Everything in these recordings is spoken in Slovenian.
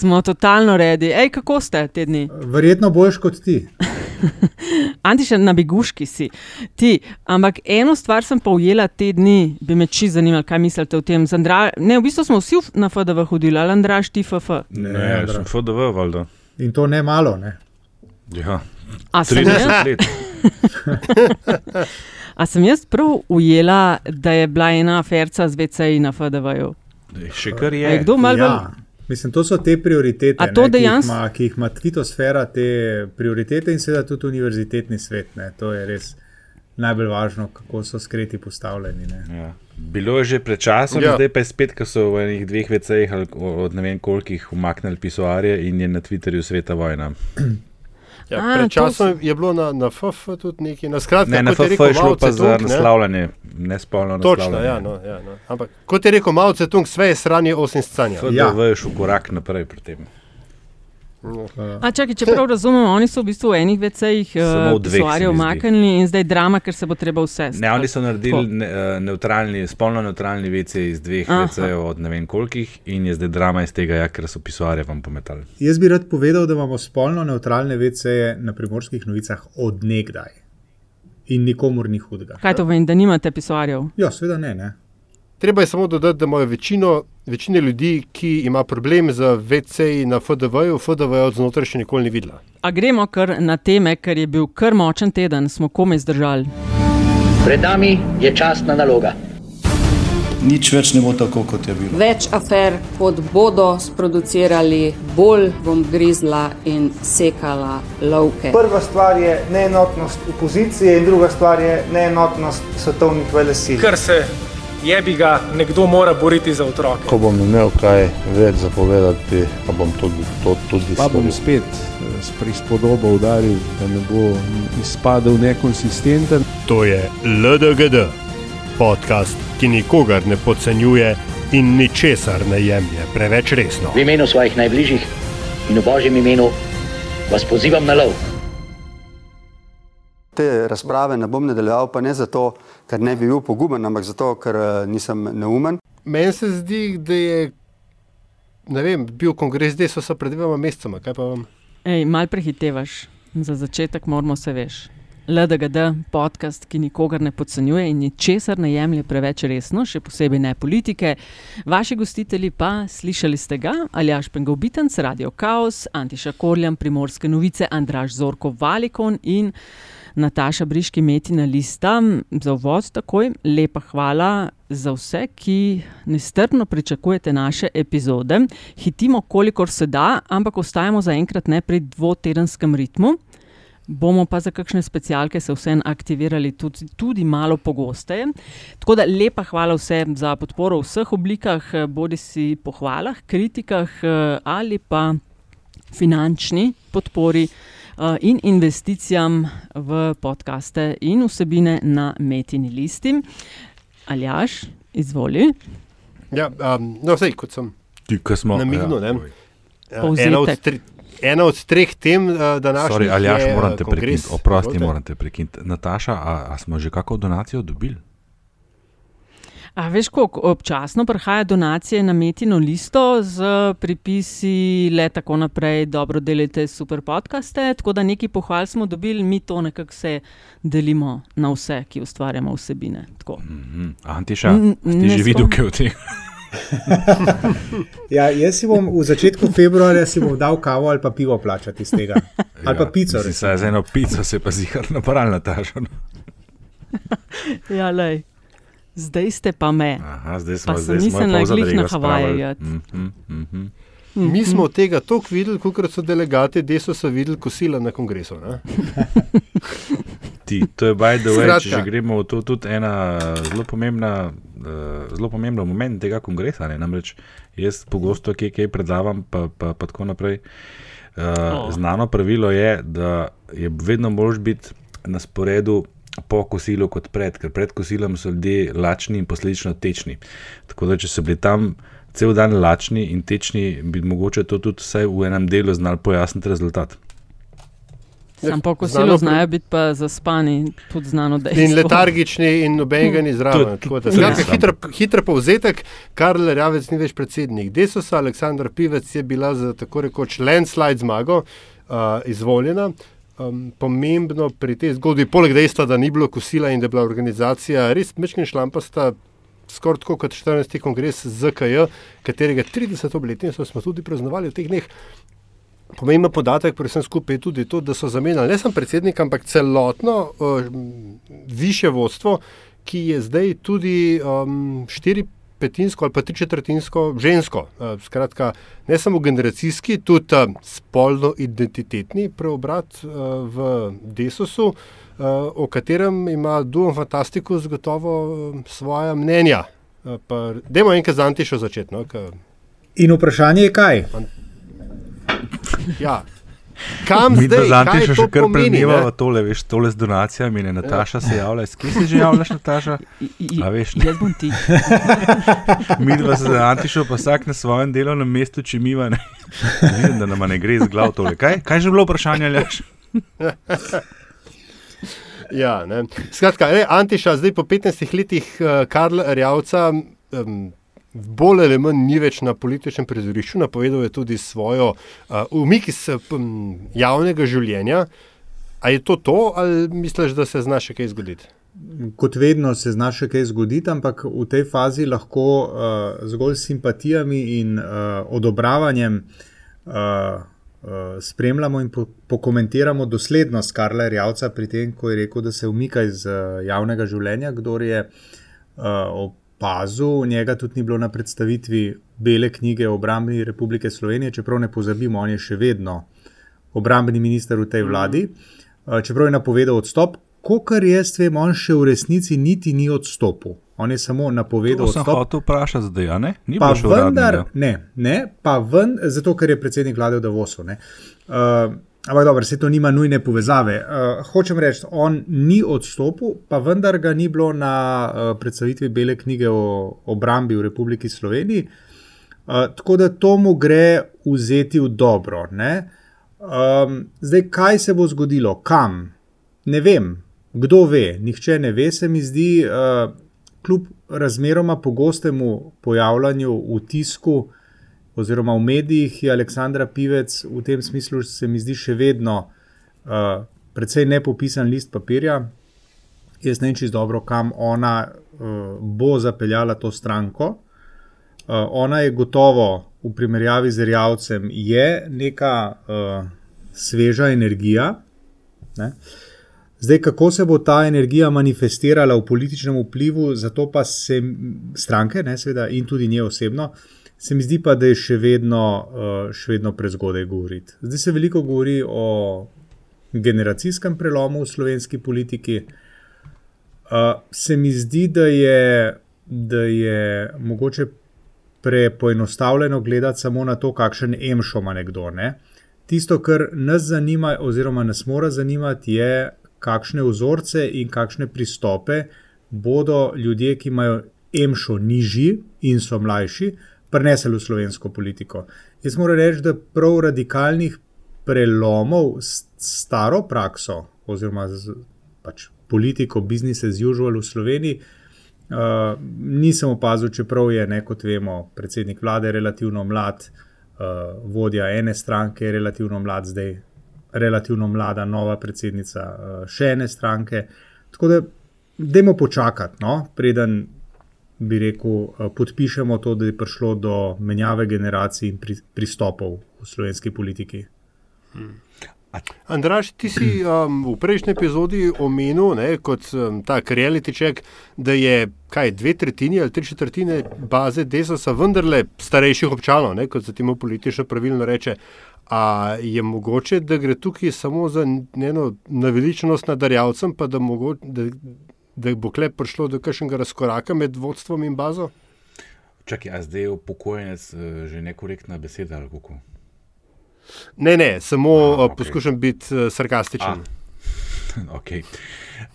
Smo totalno redi. Ej, kako ste te dni? Verjetno boljš kot ti. Antiša, na beguški si. Ti. Ampak eno stvar sem pa ujela te dni, bi me čisto zanimalo, kaj mislite o tem. Andra... Ne, v bistvu smo vsi na FDV hodili, ali Andraš, ti FF. Ne, ne ja, sem FDV, valjda. In to ne malo, ne? Ja, A sem 30 jaz, let. a sem jaz prav ujela, da je bila ena aferca z VCI na FDV-ju? Še kar je je. kdo malo bolj Ja. Mislim, to so te prioritete, A to ne, ki, jih ima, ki jih ima Titosfera, te prioritete in seveda tudi univerzitetni svet. Ne. To je res najbolj važno, kako so skreti postavljeni. Ne. Ja. Bilo je že pred časom, Ja. ja. zdaj pa je spet, ko so v enih dveh vecejih ali od ne vem kolikih umaknili pisoarje in je na Twitterju sveta vojna. Ja, A, pred časom je bilo na, na FF tudi nekaj. Na skratka, Ne, na FF rekel je šlo Mao pa za ne. naslavljanje, nespolno Točno, naslavljanje. ja, no, ja, no. Ampak kot je rekel Mao Zedong, sve je sranje osim scanja. FDV Ja. je šel korak naprej pri tem. A, čakaj, če prav razumem, oni so v bistvu v enih vecejih Samo v dveh, se pisoarjev mi zdi. umaknili in zdaj drama, ker se bo treba vse. Ne, oni so naredili ne, eh, neutralni, spolno neutralni WC iz dveh Aha. WC-jev od ne vem kolikih in je zdaj drama iz tega, ja, ker so pisoarje vam pometali. Jaz bi rad povedal, da imamo spolno neutralne VC-je na primorskih novicah odnegdaj. In nikomor ni hudega. Kaj to vem, da nimate pisoarjev? Ja, seveda ne. ne. Treba je samo dodati, da imajo večino, večina ljudi, ki ima problem z VC-ji na FDV-ju, FDV od znotraj še nikoli ni videla. A gremo kar na teme, ker je bil kar močen teden, smo komaj zdržali. Pred nami je časna naloga. Nič več ne bo tako, kot je bilo. Več afer, kot bodo sproducirali, bolj bom grizla in sekala lovke. Prva stvar je neenotnost opozicije, in druga stvar je neenotnost svetovnih velesil. ker se jebi ga, nekdo mora boriti za otroke. Ko bom imel kaj več zapovedati, pa bom tudi to tudi Pa bom spet eh, s prispodobo udaril, da ne bo izpadel nekonsistenten. To je LDGD, podcast, ki nikogar ne podcenjuje in ničesar ne jemlje preveč resno. V imenu svojih najbližjih in v božjem imenu vas pozivam na lov. Te razprave ne bom nadaljeval, pa ne zato, ker ne bi bil poguben, ampak zato, ker eh, nisem neumen. Meni se zdi, da je ne vem, bil kongres Desosa pred dvema mesecema. Kaj pa vam? Ej, mal prehitevaš, za začetek moramo se veš. LDGD, podcast, ki nikogar ne podcenjuje in ničesar ne jemlje preveč resno, še posebej ne politike. Vaši gostitelji pa slišali ste ga, Aljaš Pengovitenc, Radio Chaos, Antiša Korjam, Primorske novice, Andraš Zorko Valikon in Nataša Briški Metina Lista. Za uvod takoj lepa hvala za vse, ki nestrpno pričakujete naše epizode. Hitimo, kolikor se da, ampak ostajamo zaenkrat ne pri dvotedenskem ritmu. Bomo pa za kakšne specialke se vseeno aktivirali tudi, tudi malo pogosteje. Tako da lepa hvala vsem za podporo v vseh oblikah, bodi si pohvalah, kritikah ali pa finančni podpori in investicijam v podkaste in vsebine na Metini listi. Aljaš, izvoli. Ja, um, no, vsej, kot sem Ti, ko smo namignil, ja, ne, ja, ena, od tri, ena od treh tem uh, današnjih Sorry, ali jaš je, moram eh, te prekiniti, oprosti, moram te prekiniti. Nataša, a, a smo že kakšno donacijo dobili? A veš, koliko občasno prihaja donacije na Metino listo z pripisi, le tako naprej, dobro delite super podcaste. Tako da nekaj pohval smo dobili, mi to nekako se delimo na vse, ki ustvarjamo vsebine. Tako. Mhm. Antiša, N- ti že videl, kaj v tem? Ja, jaz si bom v začetku februarja si bom dal kavo ali pa pivo plačati iz tega. Ali pa pico. Ja, Mislim, za eno pico se pa zihar naparal, Nataša. no. Ja, lej. Zdaj ste pa me. Aha, zdaj smo, Pa sem zdaj smo mislila pol glih zadrego na Havaje spravili. iti. Mhm, mhm. Mi smo tega toliko videli, kot so delegati Desosa videli kosila na kongresu. Ne? Ti, to je by the way, Skratka. če že gremo v to, tudi ena zelo pomembna, uh, zelo pomemben moment tega kongresa. Ne? Namreč jaz pogosto kaj, kaj predavam, pa, pa, pa tako naprej. Uh, oh. Znano pravilo je, da je vedno mož biti na sporedu po kosilu kot pred, ker pred kosilom so ljudje lačni in posledično tečni. Tako da, če so bili tam cel dan lačni in tečni, bi mogoče to tudi vsaj v enem delu znali pojasniti rezultat. Sam po kosilu znajo biti pa zaspani, tudi znano, da je. In letargični, in nobenega ni zraven. Hitro, hitro povzetek, Karl Rjavec ni več predsednik. Desosa, Aleksandr Pivec je bila za tako rekoč landslide zmago uh, izvoljena. Um, pomembno pri tej zgodbi, poleg dejstva, da ni bilo kosila in da je bila organizacija res mečkin šlampasta, skoraj tako kot 14. kongres ZKJ, katerega 30. obletnico smo tudi praznovali v teh dneh. Pomemben podatek pri vsem skupaj je tudi to, da so zamenjali ne samo predsednika, ampak celotno uh, više vodstvo, ki je zdaj tudi um, štiri petinsko ali pa tri četrtinsko žensko. Uh, skratka, ne samo generacijski, tudi uh, spolno identitetni preobrat uh, v Desosu, o katerem ima Duhom Fantastikus gotovo uh, svoja mnenja. Uh, Demo enkrat za Antišo začeti. No, In vprašanje je kaj? Ja. Kam Mi zdaj, kaj še to kar ne? tole, veš, tole z donacijami, ne Nataša se javlja. S kje si že javljaš, Nataša? A veš, ne. Jaz bom ti. Mi dva se za Antišo pa vsak na svojem delovnem mestu, če miva, ne. Vidim, da nam ne gre iz glav tole. Kaj, kaj je že bilo vprašanje, Leš? Ja, ne. Skratka, ne, Antiša zdaj po 15 letih uh, Karla Rjavca um, bolj ali manj ni več na političnem prizorišču, napovedal je tudi svojo uh, umik iz um, javnega življenja. A je to to, ali misliš, da se zna še kaj zgoditi? Kot vedno se zna še kaj zgoditi, ampak v tej fazi lahko uh, zgolj s simpatijami in uh, odobravanjem uh, uh, spremljamo in po pokomentiramo doslednost Karla Rjavca pri tem, ko je rekel, da se umika iz uh, javnega življenja, kdor je uh, opazil, njega tudi ni bilo na predstavitvi Bele knjige o obrambi Republike Slovenije, čeprav ne pozabimo, on je še vedno obrambni minister v tej vladi, uh, čeprav je napovedal odstop. Kokar jaz vem, on še v resnici niti ni odstopil. On je samo napovedal To sem odstop. hotel vprašati zdaj, a ne? Ni Pa vendar, uradnega. ne, ne, pa ven, zato ker je predsednik vlade v Davosu. ne. Uh, ampak dobro, se to nima nujne povezave. Uh, hočem reči, on ni odstopil, pa vendar ga ni bilo na uh, predstavitvi Bele knjige o obrambi v Republiki Sloveniji. Uh, tako da to mu gre vzeti v dobro. Um, zdaj, kaj se bo zgodilo, kam? Ne vem, kdo ve, nihče ne ve, se mi zdi, uh, kljub razmeroma pogostemu pojavljanju v tisku oziroma v medijih, je Aleksandra Pivec v tem smislu, se mi zdi, še vedno uh, precej nepopisan list papirja. Jaz ne vem čisto dobro, kam ona uh, bo zapeljala to stranko. Uh, ona je gotovo v primerjavi z Rjavcem je neka uh, sveža energija. Ne? Zdaj, kako se bo ta energija manifestirala v političnem vplivu, zato pa se stranke, ne, seveda, in tudi nje osebno, se mi zdi pa, da je še vedno, uh, še vedno prezgodaj govoriti. Zdaj se veliko govori o generacijskem prelomu v slovenski politiki. Uh, se mi zdi, da je, da je mogoče prepoenostavljeno gledati samo na to, kakšen emšo ima nekdo. Ne? Tisto, kar nas zanima, oziroma nas mora zanimati, je, kakšne vzorce in kakšne pristope bodo ljudje, ki imajo emšo nižji in so mlajši, prenesli v slovensko politiko. Jaz moram reči, da prav radikalnih prelomov s staro prakso, oziroma z pač, politiko, business as usual v Sloveniji, uh, nisem opazil, čeprav je, ne, kot vemo, predsednik vlade relativno mlad, uh, vodja ene stranke je relativno mlad, zdaj relativno mlada nova predsednica uh, še ene stranke. Tako da, dajmo počakati, no, preden bi rekel, uh, podpišemo to, da je prišlo do menjave generacij in pri, pristopov v slovenski politiki. Hmm. Andraš, ti si um, v prejšnji epizodi omenil, ne, kot um, tak reality check, da je kaj dve tretjini ali tri četrtine baze Desosa vendarle starejših občanov, ne, kot se temu politično pravilno reče. A je mogoče, da gre tukaj samo za eno naveličnost nad darjavcem, pa da, mogo, da, da bo klep prišlo do kakšnega razkoraka med vodstvom in bazo? Čakaj, a zdaj je upokojenec uh, že nekorektna beseda ali kako? Ne, ne, samo a, okay. poskušam biti uh, sarkastičen. A. okay.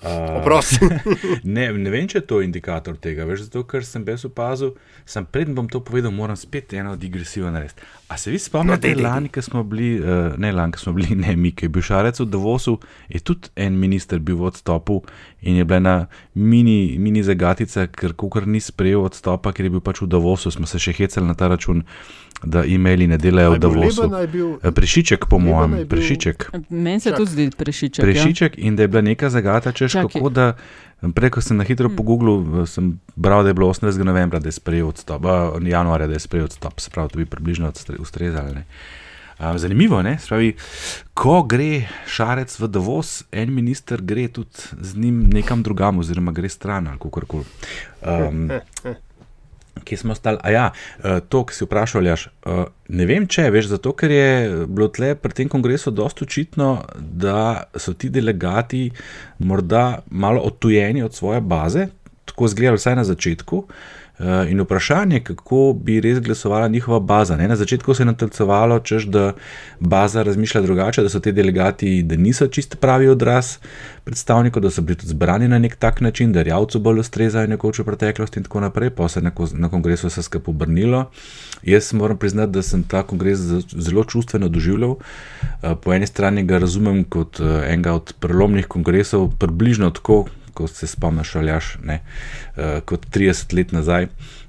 Uh, ne, ne vem, če je to indikator tega. Veš, zato, ker sem brez opazil, sem predtem bom to povedal, moram spet eno digresijo narediti. A se vi spomnite, no, lani, ki smo bili, uh, ne lani, ki smo bili, ne mi, ki je bil šarec v Davosu, je tudi en minister bil v odstopu in je bila ena mini, mini zagatica, ker kukar ni sprejel odstopa, ker je bil pač v Davosu, smo se še hecali na ta račun da e-maili ne delajo v Davosu. Eh, prešiček, po mojem, prešiček. Meni se tudi zdi prešiček. Prešiček ja. in da je bila neka zagata, češ kako da. Preko sem na hitro hmm. pogooglil, sem bral, da je bilo 18. novembra, da je sprejel odstop, januarja, da je sprejel odstop, se pravi, to bi približno ustrezali. Zanimivo je, spravi, ko gre šarec v Davos, en minister gre tudi z njim nekam drugam, oziroma gre stran ali kako koli. Um, Kje smo ostali? A ja, eh, to, ki si vprašal, jaš, eh, ne vem, če veš, zato ker je bilo tle pri tem kongresu dosto očitno, da so ti delegati morda malo odtujeni od svoje baze, tako zgledali vsaj na začetku. Eh, in vprašanje, kako bi res glasovala njihova baza. Ne? Na začetku se je natolcevalo, češ, da baza razmišlja drugače, da so ti delegati, da niso čisto pravi odraz predstavnikov, da so bili tudi zbrani na nek tak način, da javcu bolj ustrezajo nekoč v preteklosti in tako naprej, pa se je na kongresu vse skupaj obrnilo. Jaz moram priznati, da sem ta kongres zelo čustveno doživljal. Eh, po eni strani ga razumem kot eh, enega od prelomnih kongresov, približno tako, ko se spomniš, aljaš, ne, uh, kot 30 let nazaj,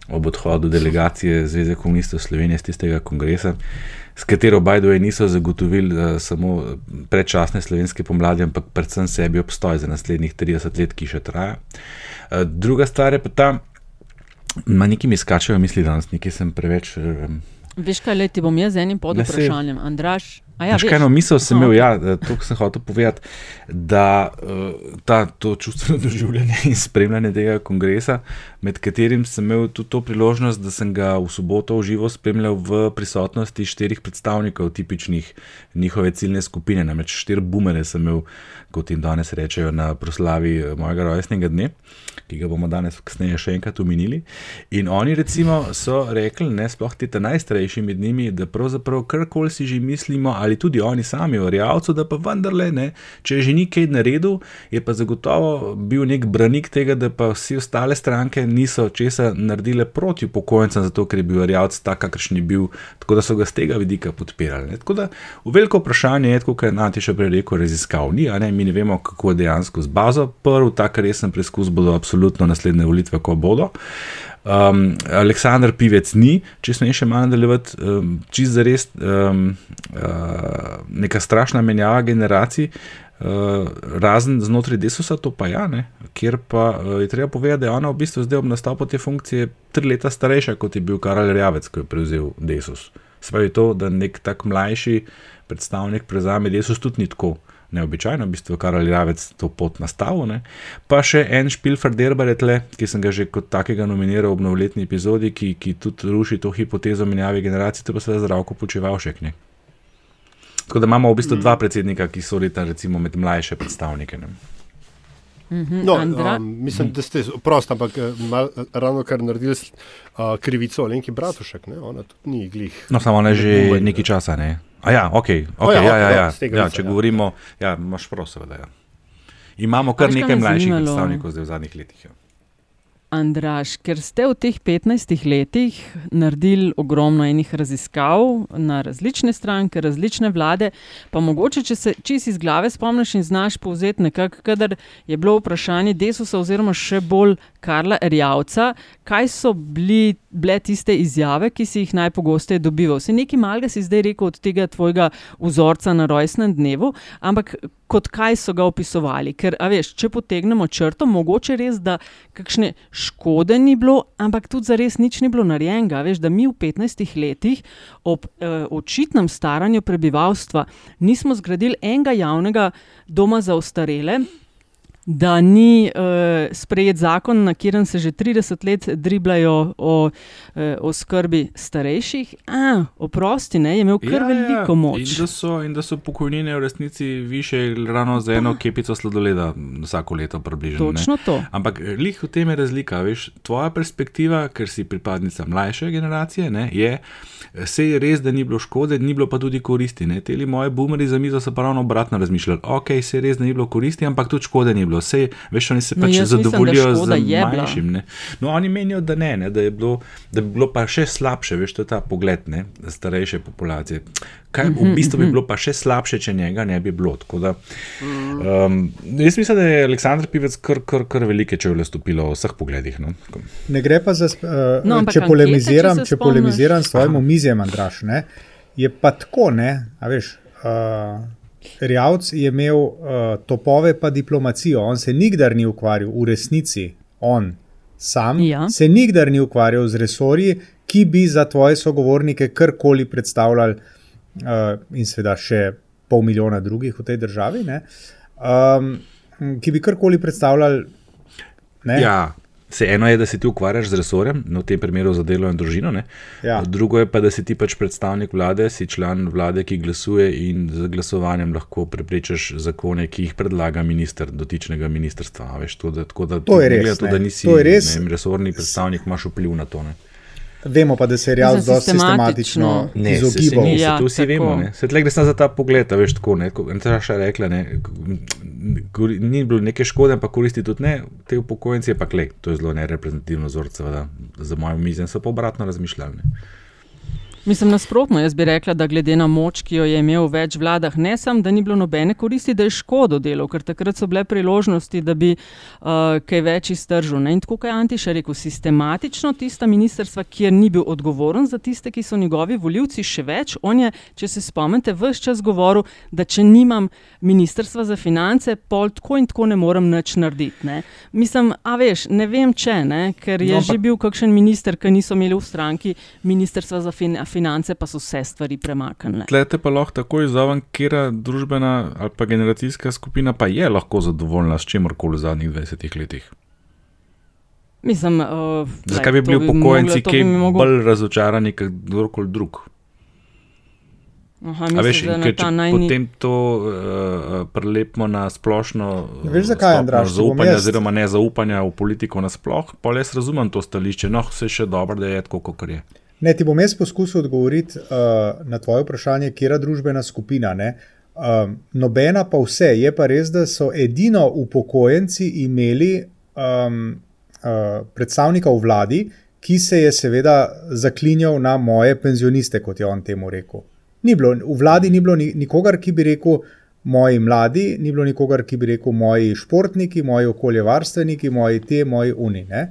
ob odhodu delegacije Zveze komunistov Slovenije z tistega kongresa, s katero Bajdoje niso zagotovili uh, samo predčasne slovenske pomladi, ampak predvsem sebi obstoj za naslednjih 30 let, ki še traja. Uh, druga stvar je pa ta, da nekaj mi skačejo misli danes, nekaj sem preveč. Uh, Veš kaj, le ti bom jaz z enim pod vprašanjem, Andraš. Ja, kaj, no, misel sem imel, ja, to sem hotel povedati, da uh, ta, to čustveno doživljanje in spremljanje tega kongresa, med katerim sem imel tudi to priložnost, da sem ga v soboto v živo spremljal v prisotnosti štirih predstavnikov tipičnih njihove ciljne skupine, namreč štiri bumere sem imel, kot jim danes rečejo, na proslavi eh, mojega rojstnega dne, ki ga bomo danes kasneje še enkrat omenili. In oni recimo so rekli, ne sploh ti najstarejši med njimi, da pravzaprav karkoli si že mislimo, ali tudi oni sami, verjavci, da pa vendarle, ne, če že nekaj naredil, je pa zagotovo bil nek branik tega, da pa vse ostale stranke niso česa naredile proti upokojencem, zato ker je bil verjavc tak, kakršen je bil, tako da so ga z tega vidika podpirali. Ne. Tako da v veliko vprašanje je, kot je Nati še prej rekel, raziskav ni, ne, mi ne vemo, kako je dejansko z bazo. Prvi tak resen preizkus bodo absolutno naslednje volitve, ko bodo. Um, Aleksandr Pivec ni, če smo še malo nadaljevati, um, čist za res um, uh, neka strašna menjava generacij, uh, razen znotraj Desusa, to pa ja, ne, kjer pa uh, je treba povedati, da je ona v bistvu zdaj ob nastopu te funkcije tri leta starejša, kot je bil Karel Rjavec, ko je prevzel Desus. Spravi to, da nek tak mlajši predstavnik prevzame Desus tudi ni tako neobičajno, v bistvu kar ali ravec to pot nastavil. Ne. Pa še en špilfer derbaretle, ki sem ga že kot takega nominiral v novoletni epizodi, ki, ki tudi ruši to hipotezo menjave generacij, to pa se je zdravko počeval še nekaj. Tako da imamo v bistvu dva predsednika, ki so leta recimo med mlajše predstavnike. Ne. Mhm, no, um, mislim, da ste prosti, ampak eh, mal, ravno kar naredili uh, krivico Lenki Bratušek, ne? ona tudi ni glih. No, samo ona že nekaj časa, ne. A ja, ok, okay ja, ja, ja, ja. ja, če ja. govorimo, ja, imaš prav, seveda. Ja. Imamo kar nekaj mlajših predstavnikov zdaj v zadnjih letih. Ja. Andraš, ker ste v teh 15 letih naredili ogromno enih raziskav na različne stranke, različne vlade, pa mogoče, če se čisi iz glave spomniš in znaš povzeti nekako, kadar je bilo vprašanje Desusa oziroma še bolj Karla Erjavca, kaj so bili, bile tiste izjave, ki si jih najpogosteje dobival. Se nekaj malega si zdaj rekel od tega tvojega vzorca na rojstnem dnevu, ampak kot kaj so ga opisovali. Ker, veš, če potegnemo črto, mogoče res, da kakšne škode ni bilo, ampak tudi za res nič ni bilo narejenega. Veš, da mi v 15 letih ob eh, očitnem staranju prebivalstva nismo zgradili enega javnega doma za ostarele. Da ni uh, sprejet zakon, na katerem se že 30 let driblajo o, uh, o skrbi starejših. A, oprosti, ne, je imel kar ja, veliko moč. In da, so, in da so pokojnine v resnici više, ravno za eno kepico sladoleda, vsako leto približno. Točno ne. to. Ampak eh, lih v tem je razlika. Veš, tvoja perspektiva, ker si pripadnica mlajše generacije, ne, je. Se je res, da ni bilo škode, ni bilo pa tudi koristi. Ne? Teli moji boomeri za mizo so pa ravno obratno razmišljali. Ok, se je res, da ni bilo koristi, ampak tudi škode ni bilo. Vse, veš, oni se No, pač zadovoljijo mislim, z je manjšim. Ne? No, oni menijo, da ne, ne da, je bilo, da bi bilo pa še slabše, veš, to je ta pogled ne, starejše populacije. Kaj, v Mhm, bistvu bi mhm. bilo pa še slabše, če njega ne bi bilo. Tako Da, um, jaz mislim, da je Aleksandr Pivec kar, kar, kar velike čevlje stopilo v vseh pogledih. No. Ne gre pa za. Uh, No, če ankete, polemiziram, če če polemiziram s svojim omizjem, Andraš, ne, je pa tako, ne, a veš. Uh, Rjavc je imel uh, topove pa diplomacijo, on se nikdar ni ukvarjal, v resnici, on sam Ja. se nikdar ni ukvarjal z resorji, ki bi za tvoje sogovornike karkoli predstavljali, uh, in seveda še pol milijona drugih v tej državi, ne, um, ki bi karkoli predstavljali. Ne, Ja, se eno je, da se ti ukvarjaš z resorjem, no, v tem primeru za delo in družino. ne. Ja. Drugo je pa, da si ti pač predstavnik vlade, si član vlade, ki glasuje in z glasovanjem lahko preprečiš zakone, ki jih predlaga minister dotičnega ministrstva. Veš, to, da, tako da, To je res, glede na to, da nisi To je res. ne resorni predstavnik, imaš vpliv na to. Ne. Vemo pa, da se je Mislim, dosti sistematično Ne, se, se izogibal. Ja, se, to vsi tako. vemo. ne. Se tle gre samo za ta pogled, a veš tako. Ne, ko- Nataša je rekla, ne, ni bilo neke škode, ampak koristi tudi ne, te upokojenci je pa klej. To je zelo nereprezentativno vzor, seveda. Za mojo mizo so pa obratno razmišljali. Ne. Mislim nasprotno, jaz bi rekla, da glede na moč, ki jo je imel v več vladah, ne samo, da ni bilo nobene koristi, da je škodo delal, ker takrat so bile priložnosti, da bi uh, kaj več iztržil. Ne? In tako, je Antiša rekel, sistematično tista ministrstva, kjer ni bil odgovoren za tiste, ki so njegovi voljivci, še več. On je, če se spomnite, vse čas govoril, da če nimam ministrstva za finance, pol tako in tako ne morem nič narediti. Ne? Mislim, a veš, ne vem če, ne? ker je No, že bil kakšen minister, ki niso imeli v stranki ministrstva za fin finance, pa so vse stvari premaknile. Tlete pa lahko takoj izzoven, kera družbena ali pa generacijska skupina pa je lahko zadovoljna s čemorkoli v zadnjih 20 letih. Mislim, uh, Zakaj bi bili upokojenci kaj moglo... bolj razočarani kot kdorkoli drug? Aha, misliš, veš, ker če najni- potem to uh, prelepimo na splošno Ne veš, zakaj, Andraž, jaz- oziroma nezaupanja v politiko nasploh, pa jaz razumem to stališče, no, vse še dobro, da je tako, kot je. Ne, ti bom jaz poskusil odgovoriti uh, na tvoje vprašanje, kera družbena skupina. Um, nobena pa vse. Je pa res, da so edino upokojenci imeli um, uh, predstavnika v vladi, ki se je seveda zaklinjal na moje penzioniste, kot je on temu rekel. Ni bilo, v vladi ni bilo ni, nikogar, ki bi rekel moji mladi, ni bilo nikogar, ki bi rekel moji športniki, moji okoljevarstveniki, moji te, moji uni. Ne?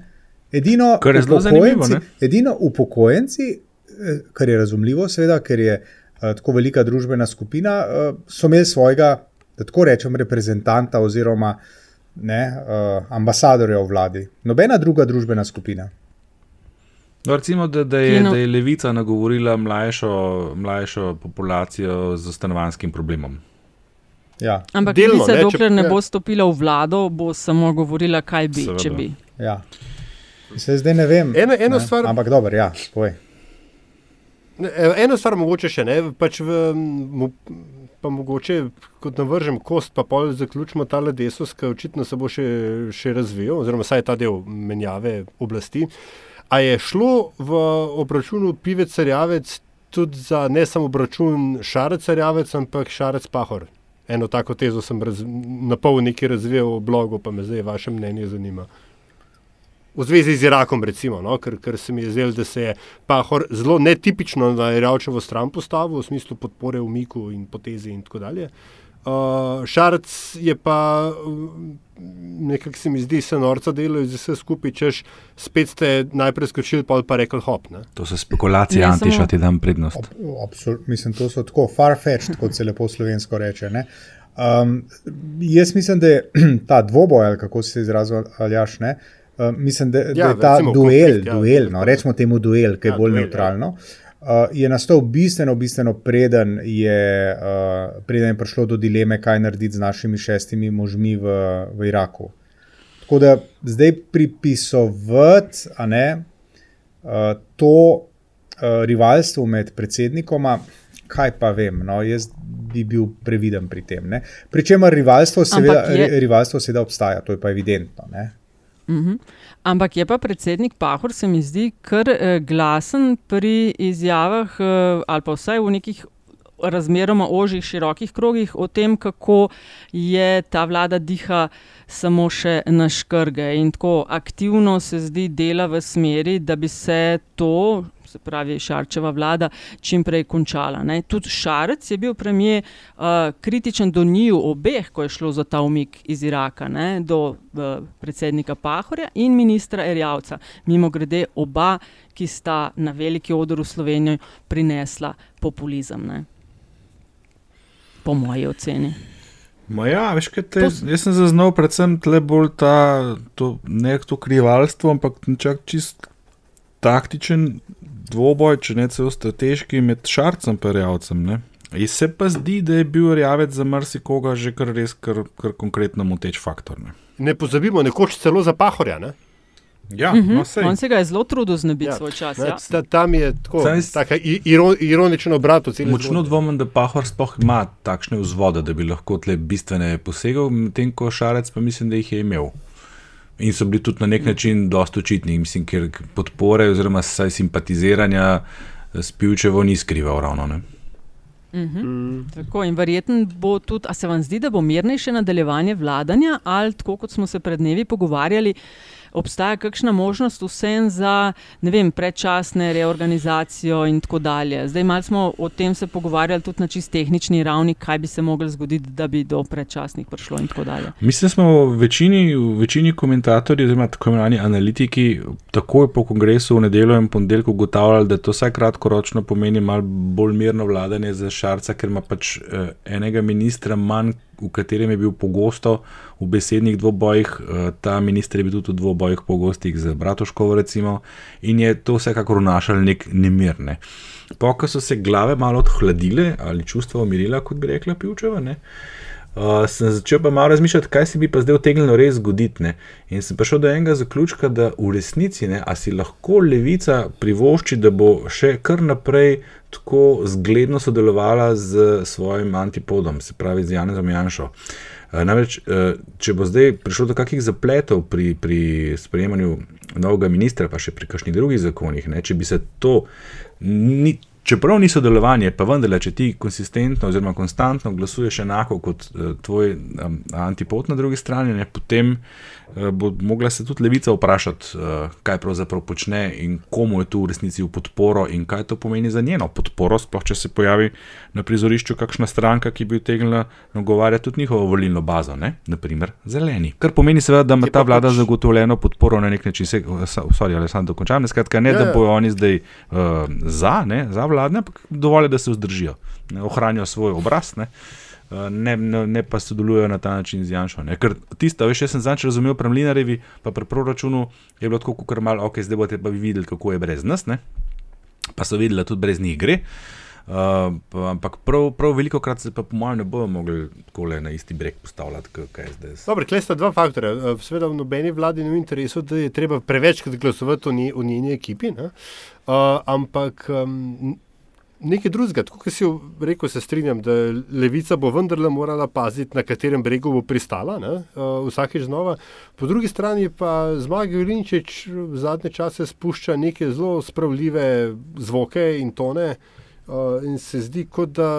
Edino Kar je zelo zanimivo, upokojenci, ne? edino upokojenci, eh, kar je razumljivo, seveda, ker je uh, tako velika družbena skupina, uh, so imeli svojega, da tako rečem, reprezentanta oziroma ne, uh, ambasadorja v vladi. Nobena druga družbena skupina. No, recimo, da, da, je, da je levica nagovorila mlajšo, mlajšo populacijo z stanovanskim problemom. Ja. Ampak Delno, Levica, ne, če- dokler ne ja. bo stopila v vlado, bo samo govorila, kaj bi, Seveda. če bi. Ja. Se zdaj ne vem. Eno- eno ne, stvar- Ampak dobro, ja, povej. Ne, evo, Eno stvar mogoče še ne, pač v, mo, pa mogoče kot navržem kost, pa pol zaključimo tale desus, ki očitno se bo še, še razvijal, oziroma saj ta del menjave oblasti. A je šlo v obračunu pivec Rjavec tudi za ne samo obračun Šarec Rjavec, ampak Šarec Pahor? Eno tako tezo sem raz, na pol nekaj razvijal v blogu, pa me zdaj vaše mnenje zanima. V zvezi z Irakom, recimo, no? ker, ker se mi je zdelo, da se je Pahor zelo netipično na Iravčevo stran postavil, v smislu podpore umiku in potezi in tako dalje. Uh, Šarc je pa um, nekako se mi zdi, se norca delo iz vse skupaj, češ spet ste najprej skočili, pa pa rekli hop. Ne? To so spekulacije, Ne, Antiša, samo- ti dam prednost. Absolutno, mislim, to so tako far-fetched, kot se lepo slovensko reče. ne. Um, jaz mislim, da je ta dvoboj, ali kako se izrazil Aljaš, ne, um, mislim, da, ja, da Ja, je ta duel, konflikt, ja, duel no, rečemo temu duel, ki je Ja, bolj duel, ja. neutralno. uh, je nastal bistveno, bistveno preden je, uh, preden je prišlo do dileme, kaj narediti z našimi šestimi možmi v, v Iraku. Tako da zdaj pripisovati ne, uh, to uh, rivalstvo med predsednikoma, kaj pa vem, no, jaz bi bil previden pri tem. Ne. Pričemer rivalstvo seveda, je... rivalstvo seveda obstaja, to je pa evidentno. Ne. Uh -huh. Ampak je pa predsednik Pahor, se mi zdi, kar eh, glasen pri izjavah, eh, ali pa vsaj v nekih razmeroma ožjih, širokih krogih, o tem, kako je ta vlada diha samo še na škrge. In tako aktivno se zdi dela v smeri, da bi se to, se pravi Šarčeva vlada, čim prej končala. Ne. Tudi Šarec je bil premijer uh, kritičen do njiju obeh, ko je šlo za ta umik iz Iraka, ne, do uh, predsednika Pahorja in ministra Erjavca. Mimo grede oba, ki sta na veliki odru v Slovenijo prinesla populizem. Ne. Po moji oceni. Ja, veš, te, jaz sem zaznal predvsem tle bolj ta, to, ne to krivalstvo, ampak čak čist taktičen dvoboj, če ne celo strateški, med šarcem in rjavcem. In se pa zdi, da je bil rjavec za marsikoga že kar res, kar, kar konkretno moteč faktor. Ne, ne pozabimo, nekoč celo za pahorja. Ne? Ja, uh -huh. no, On se ga je zelo trudil znebiti ja. svoj čas. Ja. Ta, tam je tako, tako iron, ironičen obrat. Močno dvomim, da Pahor sploh ima takšne vzvode, da bi lahko tle bistvene posegal, medtem ko Šarec pa mislim, da jih je imel. In so bili tudi na nek način dosta očitni, mislim, ker podpore oziroma simpatiziranja s Pivčevo ni skrival ravno. Ne? Uh -huh. mm. Tako in verjetno bo tudi, a se vam zdi, da bo mirnejše nadaljevanje vladanja, ali tako kot smo se pred dnevi pogovarjali, obstaja kakšna možnost vsem za vem, predčasne reorganizacijo in tako dalje. Zdaj malo smo o tem se pogovarjali tudi na čist tehnični ravni, kaj bi se moglo zgoditi, da bi do predčasnih prišlo in tako dalje. Mislim, da smo v večini, v večini komentatorjev, oziroma tako imenovani analitiki, takoj po kongresu v nedeljo in ponedeljku ugotavljali, da to vsaj kratkoročno pomeni malo bolj mirno vladanje za šarca, ker ima pač eh, enega ministra manj v katerem je bil pogosto v besednih dvobojih, eh, ta minister je bil tudi v dvobojih pogostih z Bratuškovo, recimo, in je to vsekakor vnašal nek nemir. Ne. Po, ko so se glave malo odhladile ali čustva umirila, kot bi rekla Pivčeva, ne, uh, sem začel pa malo razmišljati, kaj se bi pa zdaj utegnilo res zgoditi. Ne. In sem prišel do enega zaključka, da v resnici, ne, a si lahko levica privošči, da bo še kar naprej tako zgledno sodelovala z svojim antipodom, se pravi z Janezom Janšo. Eh, namreč, eh, če bo zdaj prišlo do kakšnih zapletov pri, pri sprejemanju novega ministra, pa še pri kakšnih drugih zakonih, ne, če bi se to, ni, čeprav ni sodelovanje, pa vendarle, če ti konsistentno oziroma konstantno glasuješ enako kot uh, tvoj um, antipod na drugi strani, ne, potem uh, bo mogla se tudi levica vprašati, uh, kaj pravzaprav počne in komu je tu v resnici v podporo in kaj to pomeni za njeno podporo, sploh če se pojavi na prizorišču kakšna stranka, ki bi utegnila nagovarjati tudi njihovo volilno bazo, ne, naprimer zeleni. Kar pomeni seveda, da ima ta vlada pač... zagotovljeno podporo na nek način, se, sorry, ali sem dokončal, ne skratka, ne, ja, da ja. bojo oni zdaj uh, za, ne, za vladne, ampak dovolj, da se vzdržijo, ne, ohranijo svoj obraz, ne, eh, ne, ne, ne pa sodelujejo na ta način z Janšo. Ne. Ker tisto, veš, jaz sem zanj razumel, pri Mlinarevi, pa pri proračunu je bilo tako, kot malo, ok, zdaj boste pa vi videli, kako je brez nas, ne. pa so videli, da tudi brez njih gre. Uh, ampak prav, prav veliko krat se pa, po mojem, ne bodo mogli tako na isti breg postavljati, kot je zdaj. Dobro, klej sta dva faktorja. Eh, seveda, v nobeni vladi ni v interesu, da je treba prevečkrat glasovati v njeni ekipi. Uh, ampak um, nekaj drugega. Kot si rekel, se strinjam, da levica bo vendarle morala paziti, na katerem bregu bo pristala, ne, uh, vsakeč znova. Po drugi strani pa zmagi Vilinčič v zadnje čase spušča neke zelo spravljive zvoke in tone uh, in se zdi, kot da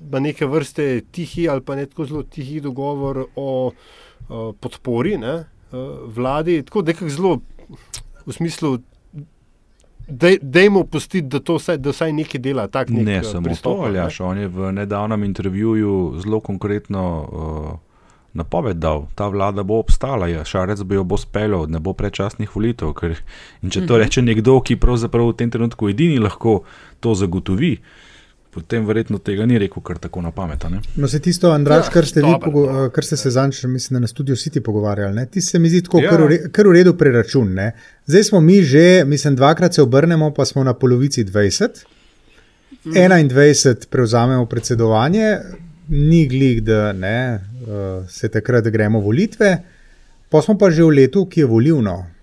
ima neke vrste tihi ali pa neko zelo tihi dogovor o uh, podpori ne, uh, vladi, tako nekako zelo v smislu Dajmo pustiti, da to vsaj, da vsaj nekaj dela. Tak nek ne, samo to, Aljaš. On je v nedavnem intervjuju zelo konkretno uh, napoved dal, ta vlada bo obstala, ja, šarec bo jo bo speljal, ne bo predčasnih volitev. Ker, in če to uh mhm. -huh. reče nekdo, ki pravzaprav v tem trenutku edini lahko to zagotovi, potem verjetno tega ni rekel kar tako na pamet. No, se tisto, Andraš, ja, kar, ste dober, pogo, kar ste se zanjši, mislim, na studiu City pogovarjali, ne? ti se mi zdi tako, ja. kar, kar v redu preračun. Ne? Zdaj smo mi že, mislim, dvakrat se obrnemo, pa smo na polovici 20. 21 prevzamemo predsedovanje, ni glik, da ne, uh, se takrat gremo volitve, pa smo pa že v letu, ki je volivno.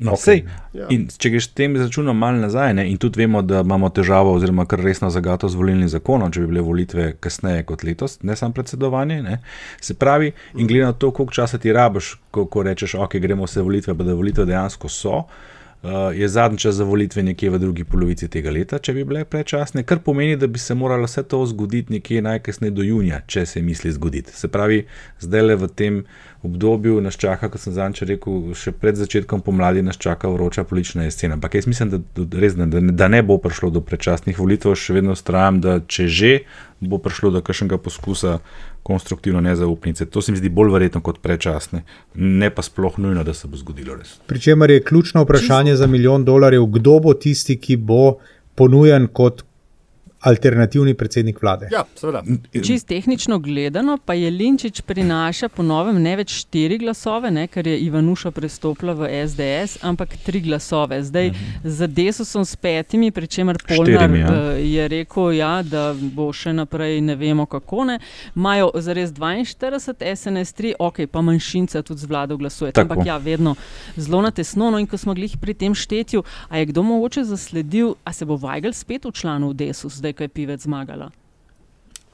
No, okay. sej, ja. Če greš tem izračunom malo nazaj, ne, in tudi vemo, da imamo težavo, oziroma kar resno zagato z volilnim zakonom, če bi bile volitve kasneje kot letos, ne samo predsedovanje. Ne. Se pravi, in glede na to, koliko časa ti rabiš, ko, ko rečeš, ok, gremo se volitve, pa da volitve dejansko so. Uh, uh, je zadnji čas za volitve nekje v drugi polovici tega leta, če bi bile prečasne, kar pomeni, da bi se moralo vse to zgoditi nekje najkasneje do junija, če se misli zgoditi. Se pravi, zdaj le v tem obdobju nas čaka, kot sem zanče rekel, še pred začetkom pomladi nas čaka vroča politična jesen. Ampak jaz mislim, da, res, da, da ne bo prišlo do prečasnih volitev, še vedno ustrajam, da če že bo prišlo do kakšnega poskusa konstruktivno nezaupnice. To se mi zdi bolj verjetno kot prečasne, ne pa sploh nujno, da se bo zgodilo res. Pričemer je ključno vprašanje Čisto. za milijon dolarjev, kdo bo tisti, ki bo ponujen kot alternativni predsednik vlade. Ja, Čist tehnično gledano, pa je Linčič prinaša po novem ne več štiri glasove, ne, ker je Ivanuša prestopila v SDS, ampak tri glasove. Zdaj mhm. za desusom s petimi, pri čemer Polnar ja. Eh, je rekel, ja, da bo še naprej ne vemo kako ne. Imajo zares 42, SNS 3, ok, pa manjšinca tudi z vlado glasuje. Ampak ja, vedno zelo na tesno. No, in ko smo glih pri tem štetju, a je kdo mogoče zasledil, a se bo Weigel spet v članu desus? Zdaj, ko je pivec zmagala.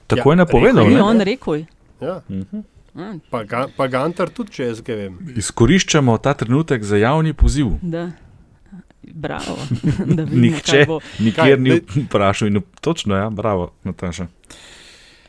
Tako ja, je napovedal. Ni on rekel. Ja. Mhm. Pa, ga, pa Gantar tudi, če jaz kaj vem. Izkoriščamo ta trenutek za javni poziv. Da. Bravo. Nihče nikjer ni vprašal. Točno, ja, bravo, Nataša.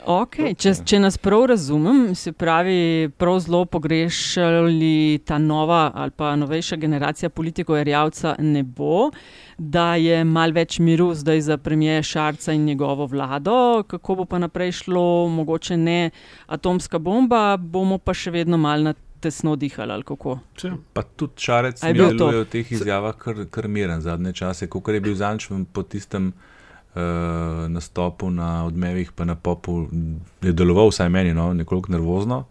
Okay. Če, če nas prav razumem, se pravi, prav zelo pogrešali ta nova ali pa novejša generacija politikov, Erjavca ne bo, da je mal več miru zdaj za premije Šarca in njegovo vlado. Kako bo pa naprej šlo, mogoče ne atomska bomba, bomo pa še vedno mal na. Tesno dihali, ali kako. Če, pa tudi čarec je bil v teh izjavah kar, kar miren zadnje čase, kot je bil zančen po tistem uh, nastopu na odmevih, pa na popu, je deloval, vsaj meni, no, nekoliko nervozno,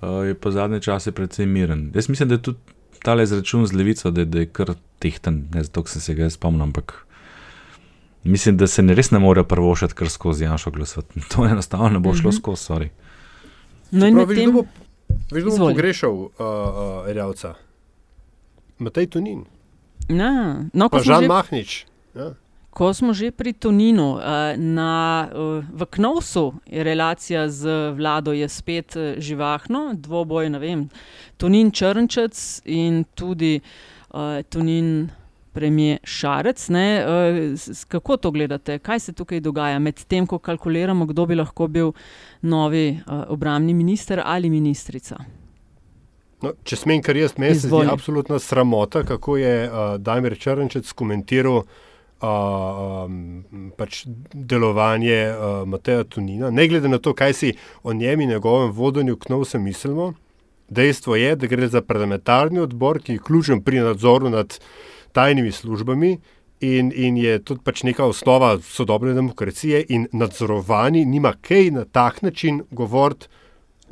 uh, je pa zadnje čase precej miren. Jaz mislim, da je tudi ta izračun z levico, da, da je kar tehten, ne zato se se ga spomnim, ampak mislim, da se ne res ne more prvošati kar skozi Janša glasovati. To enostavno ne bo šlo mm -hmm. skozi, sorry. No, in pravi, tem... Veš, kdo bo pogrešal uh, uh, Rjavca? Matej Tunin. Na, no, pa Žan že... Mahnič. Ja. Ko smo že pri Toninu, eh, na, eh, v Knovsu je relacija z vlado je spet eh, živahno, dvoboj, ne vem, Tonin Črnčec in tudi uh, Tonin premije Šarec. Ne, uh, kako to gledate, kaj se tukaj dogaja med tem, ko kalkuliramo, kdo bi lahko bil novi uh, obramni minister ali ministrica? No, če smem, kar jaz mislim, je absolutna sramota, kako je uh, Damir Črnčec komentiral um, pač delovanje uh, Mateja Tunina, ne glede na to, kaj si o njem in njegovem vodenju knovse mislimo. Dejstvo je, da gre za parlamentarni odbor, ki je ključen pri nadzoru nad tajnimi službami in, in je tudi pač neka osnova sodobne demokracije, in nadzorovani nima kaj na tak način govoriti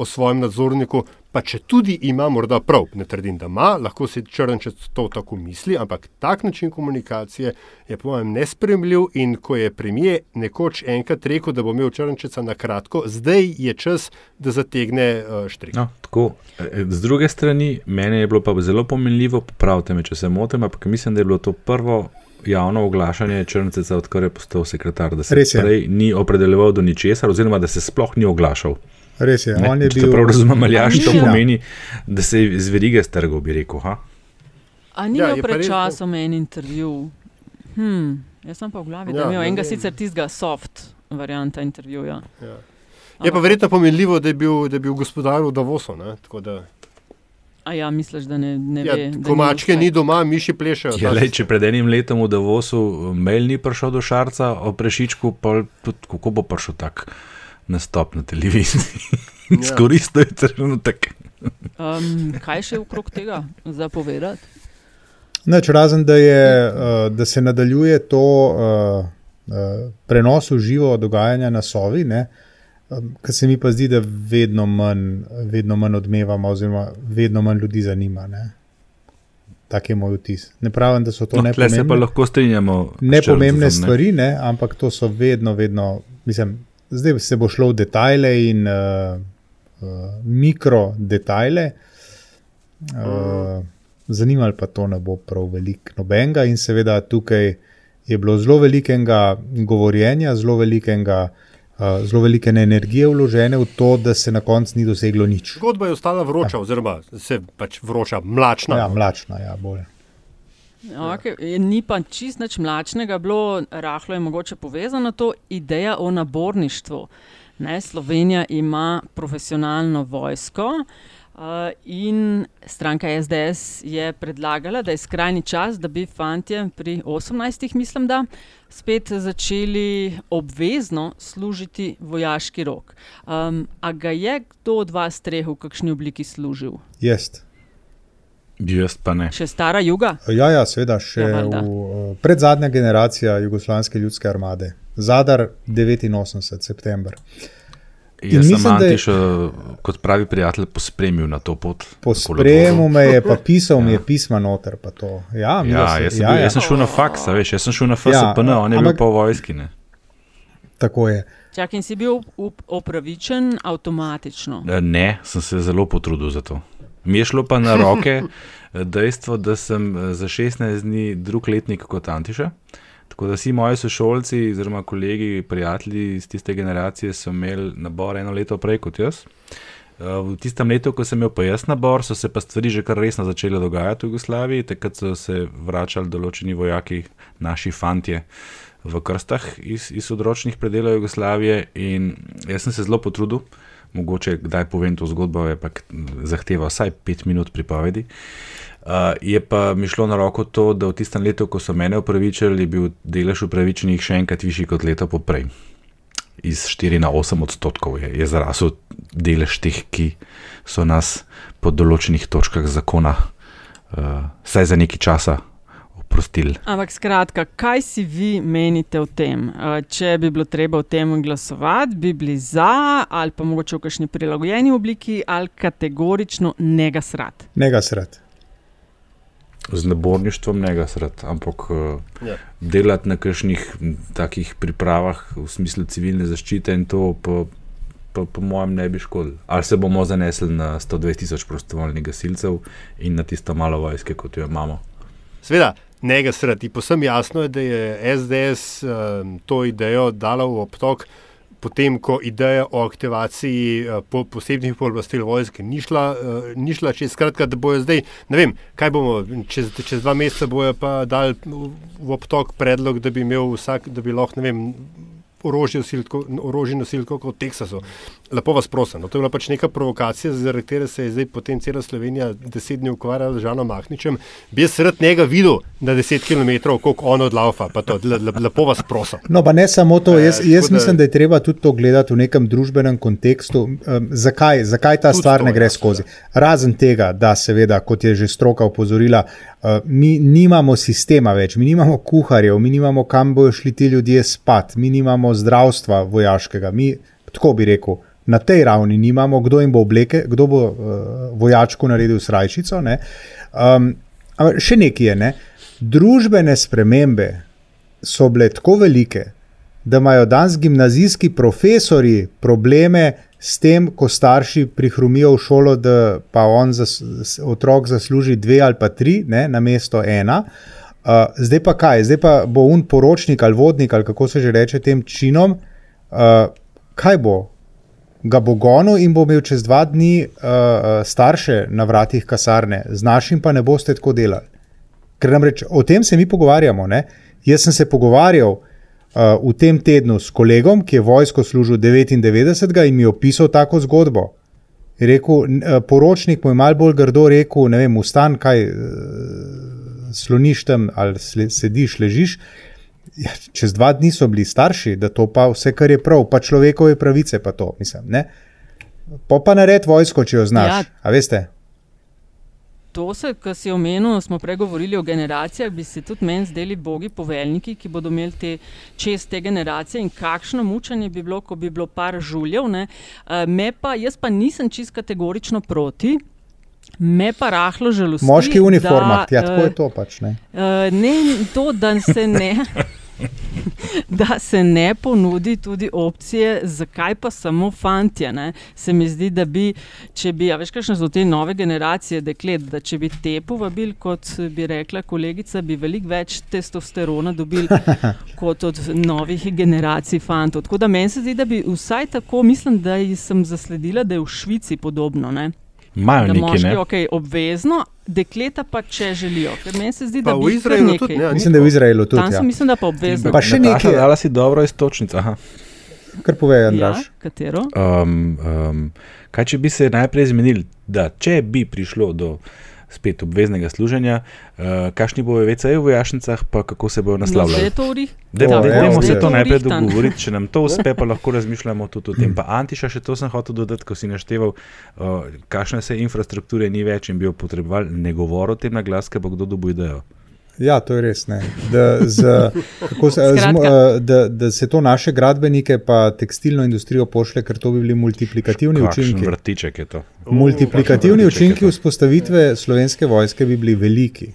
o svojem nadzorniku, pa če tudi ima morda prav, ne trdim, da ima, lahko si črnčec to tako misli, ampak tak način komunikacije je po mojem nespremljiv in ko je premije nekoč enkrat rekel, da bo imel črnčeca na kratko, zdaj je čas, da zategne uh, štrik. No, tako, e, z druge strani, meni je bilo pa zelo pomenljivo, popravite me, če se motim, ampak mislim, da je bilo to prvo. Javno oglašanje črnceca, odkar je postal sekretar, da se prej ni opredeljeval do ničesar, oziroma da se sploh ni oglašal. Res je. Ne, on je bil. Prav razumem, ali jaš to pomeni, da se je z verige strgal, bi rekel. Ha? A ni ja, bil pred časom en intervju? Hm, jaz sem pa v glavi, ja, da je imel enega sicer tistega soft varianta intervjuja. Ja. Je pa verjetno pomenljivo, da je bil, da je bil gospodar v Davosu. A ja, misliš, da ne, ne ja, ve? Ko mačke ni doma, miši plešajo. Ja, le, če pred enim letom v Davosu mail ni prišel do Šarca o prešičku, pa tudi kako bo prišel tako nastop na televiziji. Izkoristil je trenutek. um, kaj še je okrog tega zapovedati? Neč, razen da, je, uh, da se nadaljuje to uh, prenosu živo dogajanja na Sovi, ne, um, kar se mi pa zdi, da vedno manj, vedno manj odmevamo, oziroma vedno manj ljudi zanima. Ne. Tak je moj vtis. Ne pravim, da so to No, ne tle se pa lahko strinjamo. nepomembne Črncem, ne. stvari, ne, ampak to so vedno, vedno, mislim, zdaj se bo šlo v detajle in uh, uh, mikro detajle. Uh, zanimalo pa to ne bo prav veliko nobenega, in seveda tukaj je bilo zelo velikega govorjenja, zelo velikega. Uh, zelo velike energije vložene v to, da se na koncu ni doseglo nič. Zgodba je ostala vroča, oziroma se pač vroča, mlačna. Ja, mlačna, ja, bolj. Okay. Ni pa čist nič mlačnega, bilo rahlo je mogoče povezano to ideja o naborništvu. Ne, Slovenija ima profesionalno vojsko uh, in stranka SDS je predlagala, da je skrajni čas, da bi fantje pri 18, mislim, da spet začeli obvezno služiti vojaški rok. Um, a ga je kdo od vas treh v kakšni obliki služil? Jaz. Jaz pa ne. Še stara juga? Ja, ja seveda, še Ja, ja, valjda. v, predzadnja generacija Jugoslavijske ljudske armade, Zadar 89, september. In Jaz sem da je- Antiš, kot pravi prijatelj, pospremil na to pot. Po okoli sprejemu dvorov. me je pa pisal, mi je pisma noter. pa to. Ja, Ja, se- jaz sem, ja, bil, ja. jaz sem šel na faks, a veš, jaz sem šel na Ja, FSPN, on je bil ampak- pa v vojski. Ne? Tako je. Čak in si bil up- opravičen avtomatično. Eh, Ne, sem se zelo potrudil za to. Mi je šlo pa na roke dejstvo, da sem eh, za 16 dni drug letnik kot Antiša. Tako da vsi moji sošolci, oziroma kolegi, prijatelji iz tiste generacije so imeli nabor eno leto prej kot jaz. Eh, V tistem letu, ko sem imel pa jaz nabor, so se pa stvari že kar resno začele dogajati v Jugoslaviji, takrat so se vračali določeni vojaki, naši fantje v krstah iz, iz odročnih predelov Jugoslavije in jaz sem se zelo potrudil. Mogoče kdaj povem to zgodbo, je pa zahteva vsaj pet minut pripovedi. Uh, je pa mi šlo na roko to, da v tistem letu, ko so mene upravičili, je bil delež upravičenih še enkrat višji kot leto poprej. Iz 4 na 8 odstotkov je, je zrasel delež teh, ki so nas po določenih točkah zakona, uh, vsaj za nekaj časa, oprostili. Ampak skratka, kaj si vi menite o tem? Uh, Če bi bilo treba o tem glasovati, bi bili za, ali pa mogoče v kakšni prilagojeni obliki, ali kategorično nega srat. Nega srd. Z naborništvom ne ga srd, ampak uh, Ja. delati na kakšnih takih pripravah v smislu civilne zaščite in to po, po, po mojem ne bi škodilo. Ali se bomo zanesli na 120 tisoč prostovoljnih gasilcev in na tisto malo vojske, kot jo imamo. Sveda, njega sredi. Posem jasno je, da je SDS um, to idejo dala v obtok, potem ko ideja o aktivaciji uh, po, posebnih pooblastil vojske ni šla, uh, ni šla čez. Skratka, da bojo zdaj, ne vem, kaj bomo, čez, čez dva meseca bojo pa dali v, obtok predlog, da bi imel vsak, da bi lahko, ne vem. Orožje, nosilko, orožje nosilko kot v Teksasu. Lepo vas prosim. No, to je bila pač neka provokacija, zaradi katere se je zdaj potem cela Slovenija deset dni ukvarjala z Žanom Mahničem. Bi jaz rad njega videl na deset km, koliko on odlaufa. Pa to, le, le, lepo vas prosim. No, pa ne samo to. Jaz, Eh, jaz da- mislim, da je treba tudi to gledati v nekem družbenem kontekstu. Um, zakaj, zakaj ta stvar to, ne gre ja, skozi? Razen tega, da seveda, kot je že stroka upozorila, uh, mi nimamo sistema več, mi nimamo kuharjev, mi nimamo kam bojo šli ti ljudje spat, mi nimamo zdravstva vojaškega. Mi, tako bi rekel, na tej ravni nimamo, kdo jim bo obleke, kdo bo uh, vojačku naredil srajčico. ne. Um, ampak še nekaj je. Ne? Družbene spremembe so bile tako velike, da imajo danes gimnazijski profesori probleme s tem, ko starši prihrumijo v šolo, da pa on zas, otrok zasluži dve ali pa tri, ne, na mesto ena. Uh, zdaj pa kaj, zdaj pa bo un poročnik ali vodnik ali kako se že reče tem činom, uh, kaj bo? Ga bo gonil in bo imel čez dva dni uh, starše na vratih kasarne, z našim pa ne boste tako delali. Ker namreč o tem se mi pogovarjamo. Ne? Jaz sem se pogovarjal uh, v tem tednu s kolegom, ki je vojsko služil 99 in mi je opisal tako zgodbo. Eh, poročnik mu je mal bolj grdo rekel, ne vem, ustan, kaj sloniš tam ali sediš, ležiš. Ja, čez dva dni so bili starši, da to pa vse, kar je prav, pa človekove pravice, pa to, mislim. Ne? Po pa nared vojsko, če jo znaš. Ja. A veste? to, kar si omenil, smo pregovorili o generacijah, bi se tudi meni zdeli bogi poveljniki, ki bodo imeli te čez te generacije in kakšno mučanje bi bilo, ko bi bilo par žuljev. Ne. Me pa, jaz pa nisem čist kategorično proti. Me pa rahlo žalosti. Moški v uniformah, ja, tako je to pač. Ne, ne to, da se ne. da se ne ponudi tudi opcije, zakaj pa samo fanti. Se mi zdi, da bi, če bi, a veš, kakšne so te nove generacije deklet, da če bi te povabili, kot bi rekla kolegica, bi veliko več testosterona dobili kot od novih generacij fantov. Tako da meni se zdi, da bi vsaj tako, mislim, da sem zasledila, da je v Švici podobno. Ne? Imajo nekaj, moški, ne? okay, obvezno, dekleta pa če želijo. Ker meni se zdi, Pa da v bi Izraelu tudi, ne, Mislim, da je v Izraelu tudi. Tam Ja. sem mislim, da pa obvezno. Pa še nekaj. Dala si dobro istočnico. Aha. Kar pove, Ja, Andraš. katero? Um, um, kaj če bi se najprej zmenili, da če bi prišlo do spet obveznega služenja, uh, kakšni bojo VC-ji v vojašnicah, pa kako se bojo naslavljali. Dajmo, evo, se to najprej dogovoriti, če nam to uspe, pa lahko razmišljamo tudi o tem. Pa Antiša, še to sem hotel dodati, ko si našteval, uh, kakšne se infrastrukture ni več in bi jo potrebovali, ne govori o tem na glas, ker bo kdo dobil idejo. Ja, to je res. ne. Da, z, kako se, z, eh, da, da se to naše gradbenike pa tekstilno industrijo pošle, ker to bi bili multiplikativni Kakšen učinki. vrtiček je to. Multiplikativni kakšen učinki vzpostavitve slovenske vojske bi bili veliki.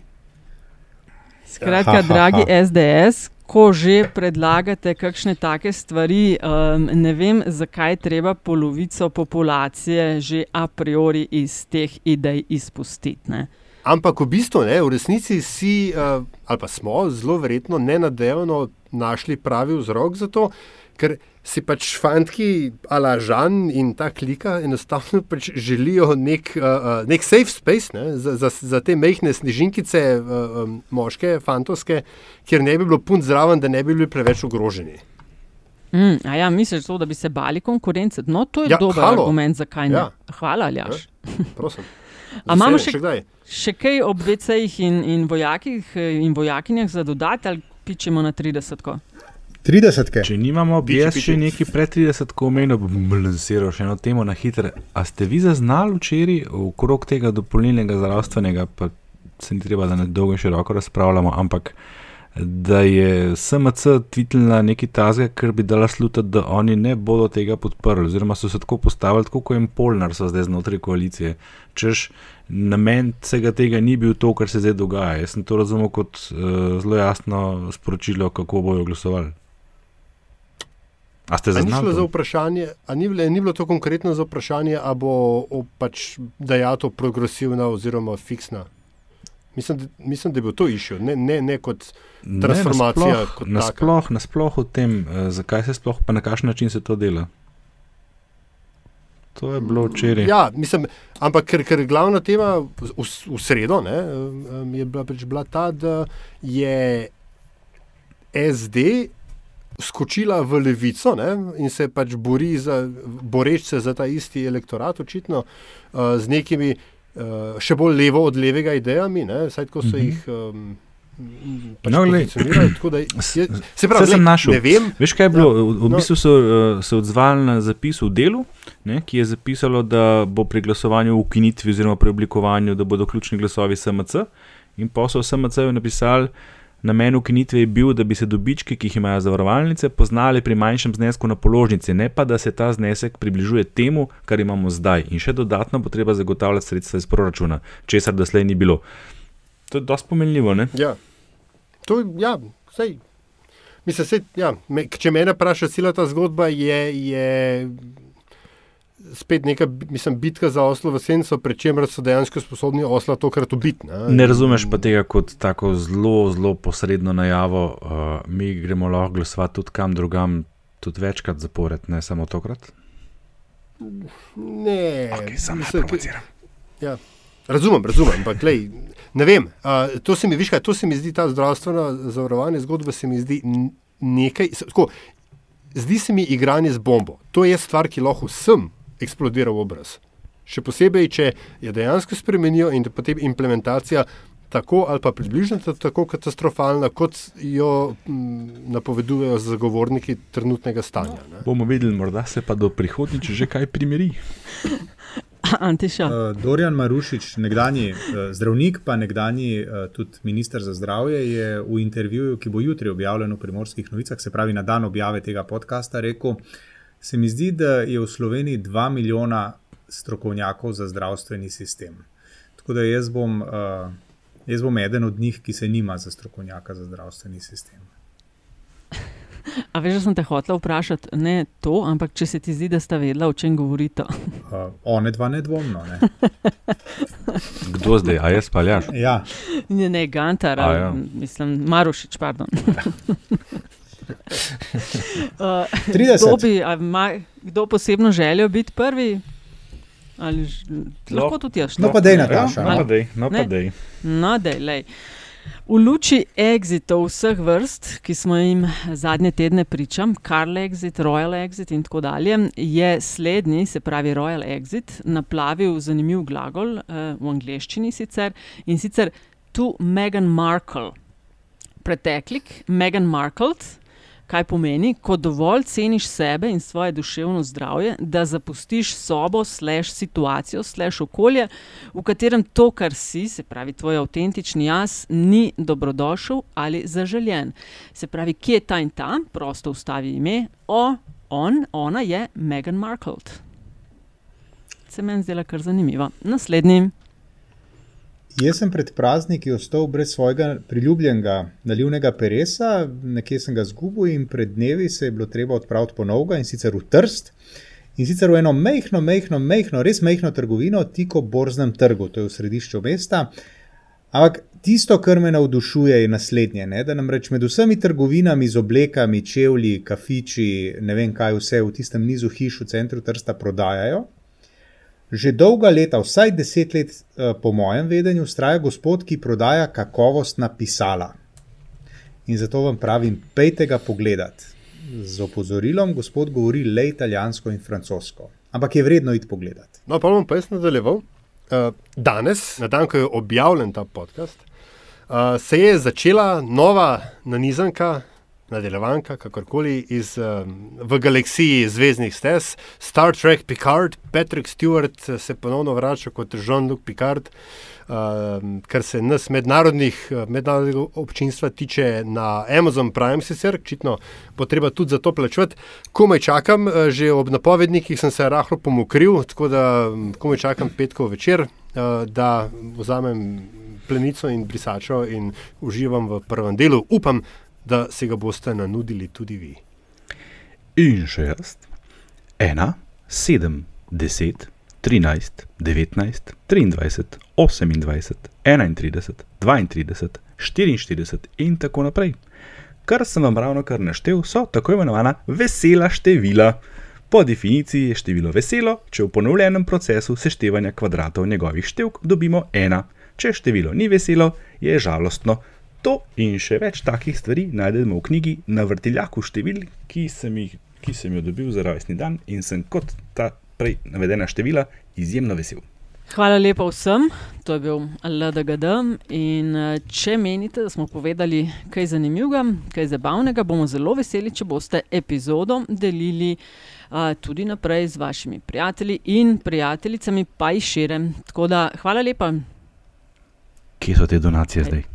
Skratka, Ha, ha, ha. dragi SDS, ko že predlagate kakšne take stvari, um, ne vem, zakaj je treba polovico populacije že a priori iz teh idej izpustiti. Ne? Ampak v bistvu, ne, v resnici si, uh, ali pa smo zelo verjetno nenadevno našli pravi vzrok za to, ker si pač fantki, ala Žan in ta klika, enostavno pač želijo nek, uh, nek safe space ne, za, za, za te mehke snežinkice, uh, um, moške, fantovske, kjer ne bi bilo punt zraven, da ne bi bili preveč ogroženi. Mm, ja, misliš, to, da bi se bali konkurence? No, to je Ja, ja, dober halo. argument, zakaj ne. Ja. Hvala, Aljaš. Prosim. A imamo Še- še, kdaj? še kaj ob VC-jih in, in vojakih eh, in vojakinjah za dodati, ali pičemo na 30? -ko? 30. Če nimamo, bi jaz še nekaj pred 30, ko omenil, bom lansiral še eno temo na hitro. A ste vi zaznali včeraj okrog tega dopolnilnega zdravstvenega, pa se ni treba, da ne dolgo in široko razpravljamo, ampak da je SMC tvitnila nekaj tazga, ker bi dala slutiti, da oni ne bodo tega podprli, oziroma so se tako postavili, tako kot jim Polnar so zdaj znotraj koalicije. Češ, namen vsega tega ni bil to, kar se zdaj dogaja. Jaz sem to razumel kot uh, zelo jasno sporočilo, kako bojo glasovali. A ste zaznali? za vprašanje, ni, bilo- ni bilo to konkretno za vprašanje, ali bo pač dejato progresivna oziroma fiksna? Mislim, da, mislim, da je bil to išel, ne, ne, ne kot Ne, transformacija nasploh- kot nasploh, nasploh o tem, eh, zakaj se sploh, pa na kakšen način se to dela. To je bilo včeraj. Ja, mislim, ampak ker, ker glavna tema v, v, sredo ne, je bila, pač bila ta, da je SD skočila v levico ne, in se pač bori za, boreč se za ta isti elektorat, očitno uh, z nekimi uh, še bolj levo od levega idejami, ne, saj tako so Mhm. jih. Um, Pač No, glej, tako da je- se pravi, sem našel. Ne vem, Veš, kaj je bilo? V, v No. bistvu so uh, se odzvali na zapis v delu, ne, ki je zapisalo, da bo pri glasovanju v ukinitvi oziroma preoblikovanju, da bodo ključni glasovi SMC. In pa so v SMC-ju napisali, namen ukinitve je bil, da bi se dobički, ki jih imajo zavarovalnice, poznali pri manjšem znesku na položnici, ne pa da se ta znesek približuje temu, kar imamo zdaj. In še dodatno bo treba zagotavljati sredstva iz proračuna, česar doslej ni bilo. To je dosti pomenljivo, ne? Ja, to je, ja, sej. Mislim, sej, ja, me, če me vpraša, cela ta zgodba je, je spet neka mislim, bitka za oslo v senco, pri čemer so dejansko sposobni osla tokrat ubiti. Ne, Ne razumeš pa tega kot tako zelo, zelo posredno najavo. Uh, mi gremo lahko glasovati tudi kam drugam, tudi večkrat zapored, ne samo tokrat. Ne, Okay, sam ne mislim, provociram. Ja, razumem, razumem, ampak glej, ne vem. Uh, to, se mi, viš kaj, to se mi zdi, ta zdravstvena zavarovanja zgodba se mi zdi nekaj. Tako, zdi se mi igranje z bombo. To je stvar, ki lahko vsem eksplodira v obraz. Še posebej, če je dejansko spremenijo in potem implementacija tako ali pa približno ta- tako katastrofalna, kot jo m, napovedujejo zagovorniki trenutnega stanja. Ne? Bomo videli, morda se pa do prihodnjič že kaj primeri. Antiša. Uh, Dorjan Marušič, nekdani uh, zdravnik, pa nekdani uh, tudi minister za zdravje, je v intervjuju, ki bo jutri objavljen v Primorskih novicah, se pravi na dan objave tega podcasta, rekel: Se mi zdi, da je v Sloveniji 2 milijona strokovnjakov za zdravstveni sistem. Tako da jaz bom, uh, jaz bom eden od njih, ki se nima za strokovnjaka za zdravstveni sistem. A veš, da sem te hotel vprašati, ne to, ampak če se ti zdi, da sta vedela, o čem govorita. Uh, one dva nedvomno. Ne. Kdo zdaj, a jaz paljaš? Ja. Ne, ne, Gantar, ja. mislim, Marušič, pardon. uh, 30. Kdo, bi, a ima kdo posebno željo biti prvi? Ali ž, lahko tudi jaz? No, pa dej, Nataša. No, pa Ali- dej, no, pa dej. No, dej, lej. V luči exitov vseh vrst, ki smo jim zadnje tedne pričam, Karl Exit, Royal Exit in tako dalje, je slednji, se pravi Royal Exit, naplavil zanimiv glagol eh, v angleščini sicer in sicer to Meghan Markle. Preteklik Meghan Markle, kaj pomeni, ko dovolj ceniš sebe in svoje duševno zdravje, da zapustiš sobo, slash situacijo, slash okolje, v katerem to, kar si, se pravi tvoj avtentični jaz, ni dobrodošel ali zaželjen. Se pravi, kje je ta in ta, prosto ustavi ime, o, on, ona je Meghan Markle. Se meni zdela kar zanimiva. Naslednji. Jaz sem pred prazniki ostal brez svojega priljubljenega nalivnega peresa, nekje sem ga zgubil in pred dnevi se je bilo treba odpraviti ponovno in sicer v Trst. In sicer v eno mehko, mehko, mehko, res mehko trgovino, tik ob borznem trgu, to je v središču mesta. Ampak tisto, kar me navdušuje, je naslednje: ne? da namreč med vsemi trgovinami z oblekami, čevlji, kafiči, ne vem kaj vse v tistem nizu hiš v centru Trsta prodajajo. Že dolga leta, vsaj deset let, eh, po mojem vedenju, ustraja gospod, ki prodaja kakovostna pisala. In zato vam pravim, pejte ga pogledat. Z opozorilom, gospod govori le italijansko in francosko. Ampak je vredno iti pogledat. No, pa bom pa jaz nadaljeval. Uh, danes, na dan, ko je objavljen ta podcast, uh, se je začela nova nanizanka, nadaljevanka, kakorkoli, iz, uh, v galaksiji zvezdnih stez, Star Trek Picard, Patrick Stewart eh, se ponovno vrača kot Jean-Luc Picard. Uh, kar se nas mednarodnih, mednarodnega občinstva tiče na Amazon Prime, sicer očitno bo treba tudi za to plačevati. Komaj čakam, že ob napovednikih sem se rahlo pomokril, tako da mm, komaj čakam petkov večer, eh, da vzamem plenico in brisačo in uživam v prvem delu. Upam, da se ga boste nanudili tudi vi. In še jaz. 1, 7, 10, 13, 19, 23, 28, 31, 32, 44 in tako naprej. Kar sem vam ravno kar naštel, so tako imenovana vesela števila. Po definiciji je število veselo, če v ponovljenem procesu seštevanja kvadratov njegovih števk dobimo ena. Če število ni veselo, je žalostno. To in še več takih stvari najdemo v knjigi Na vrtiljaku števil, ki sem, jih, ki sem jo dobil za rojstni dan in sem kot ta prej navedena števila izjemno vesel. Hvala lepa vsem, to je bil LDGD. In eh, če menite, da smo povedali kaj zanimivega, kaj zabavnega, bomo zelo veseli, če boste epizodo delili uh, tudi naprej z vašimi prijatelji in prijateljicami, pa jih širem. Tako da hvala lepa. Kje so te donacije zdaj?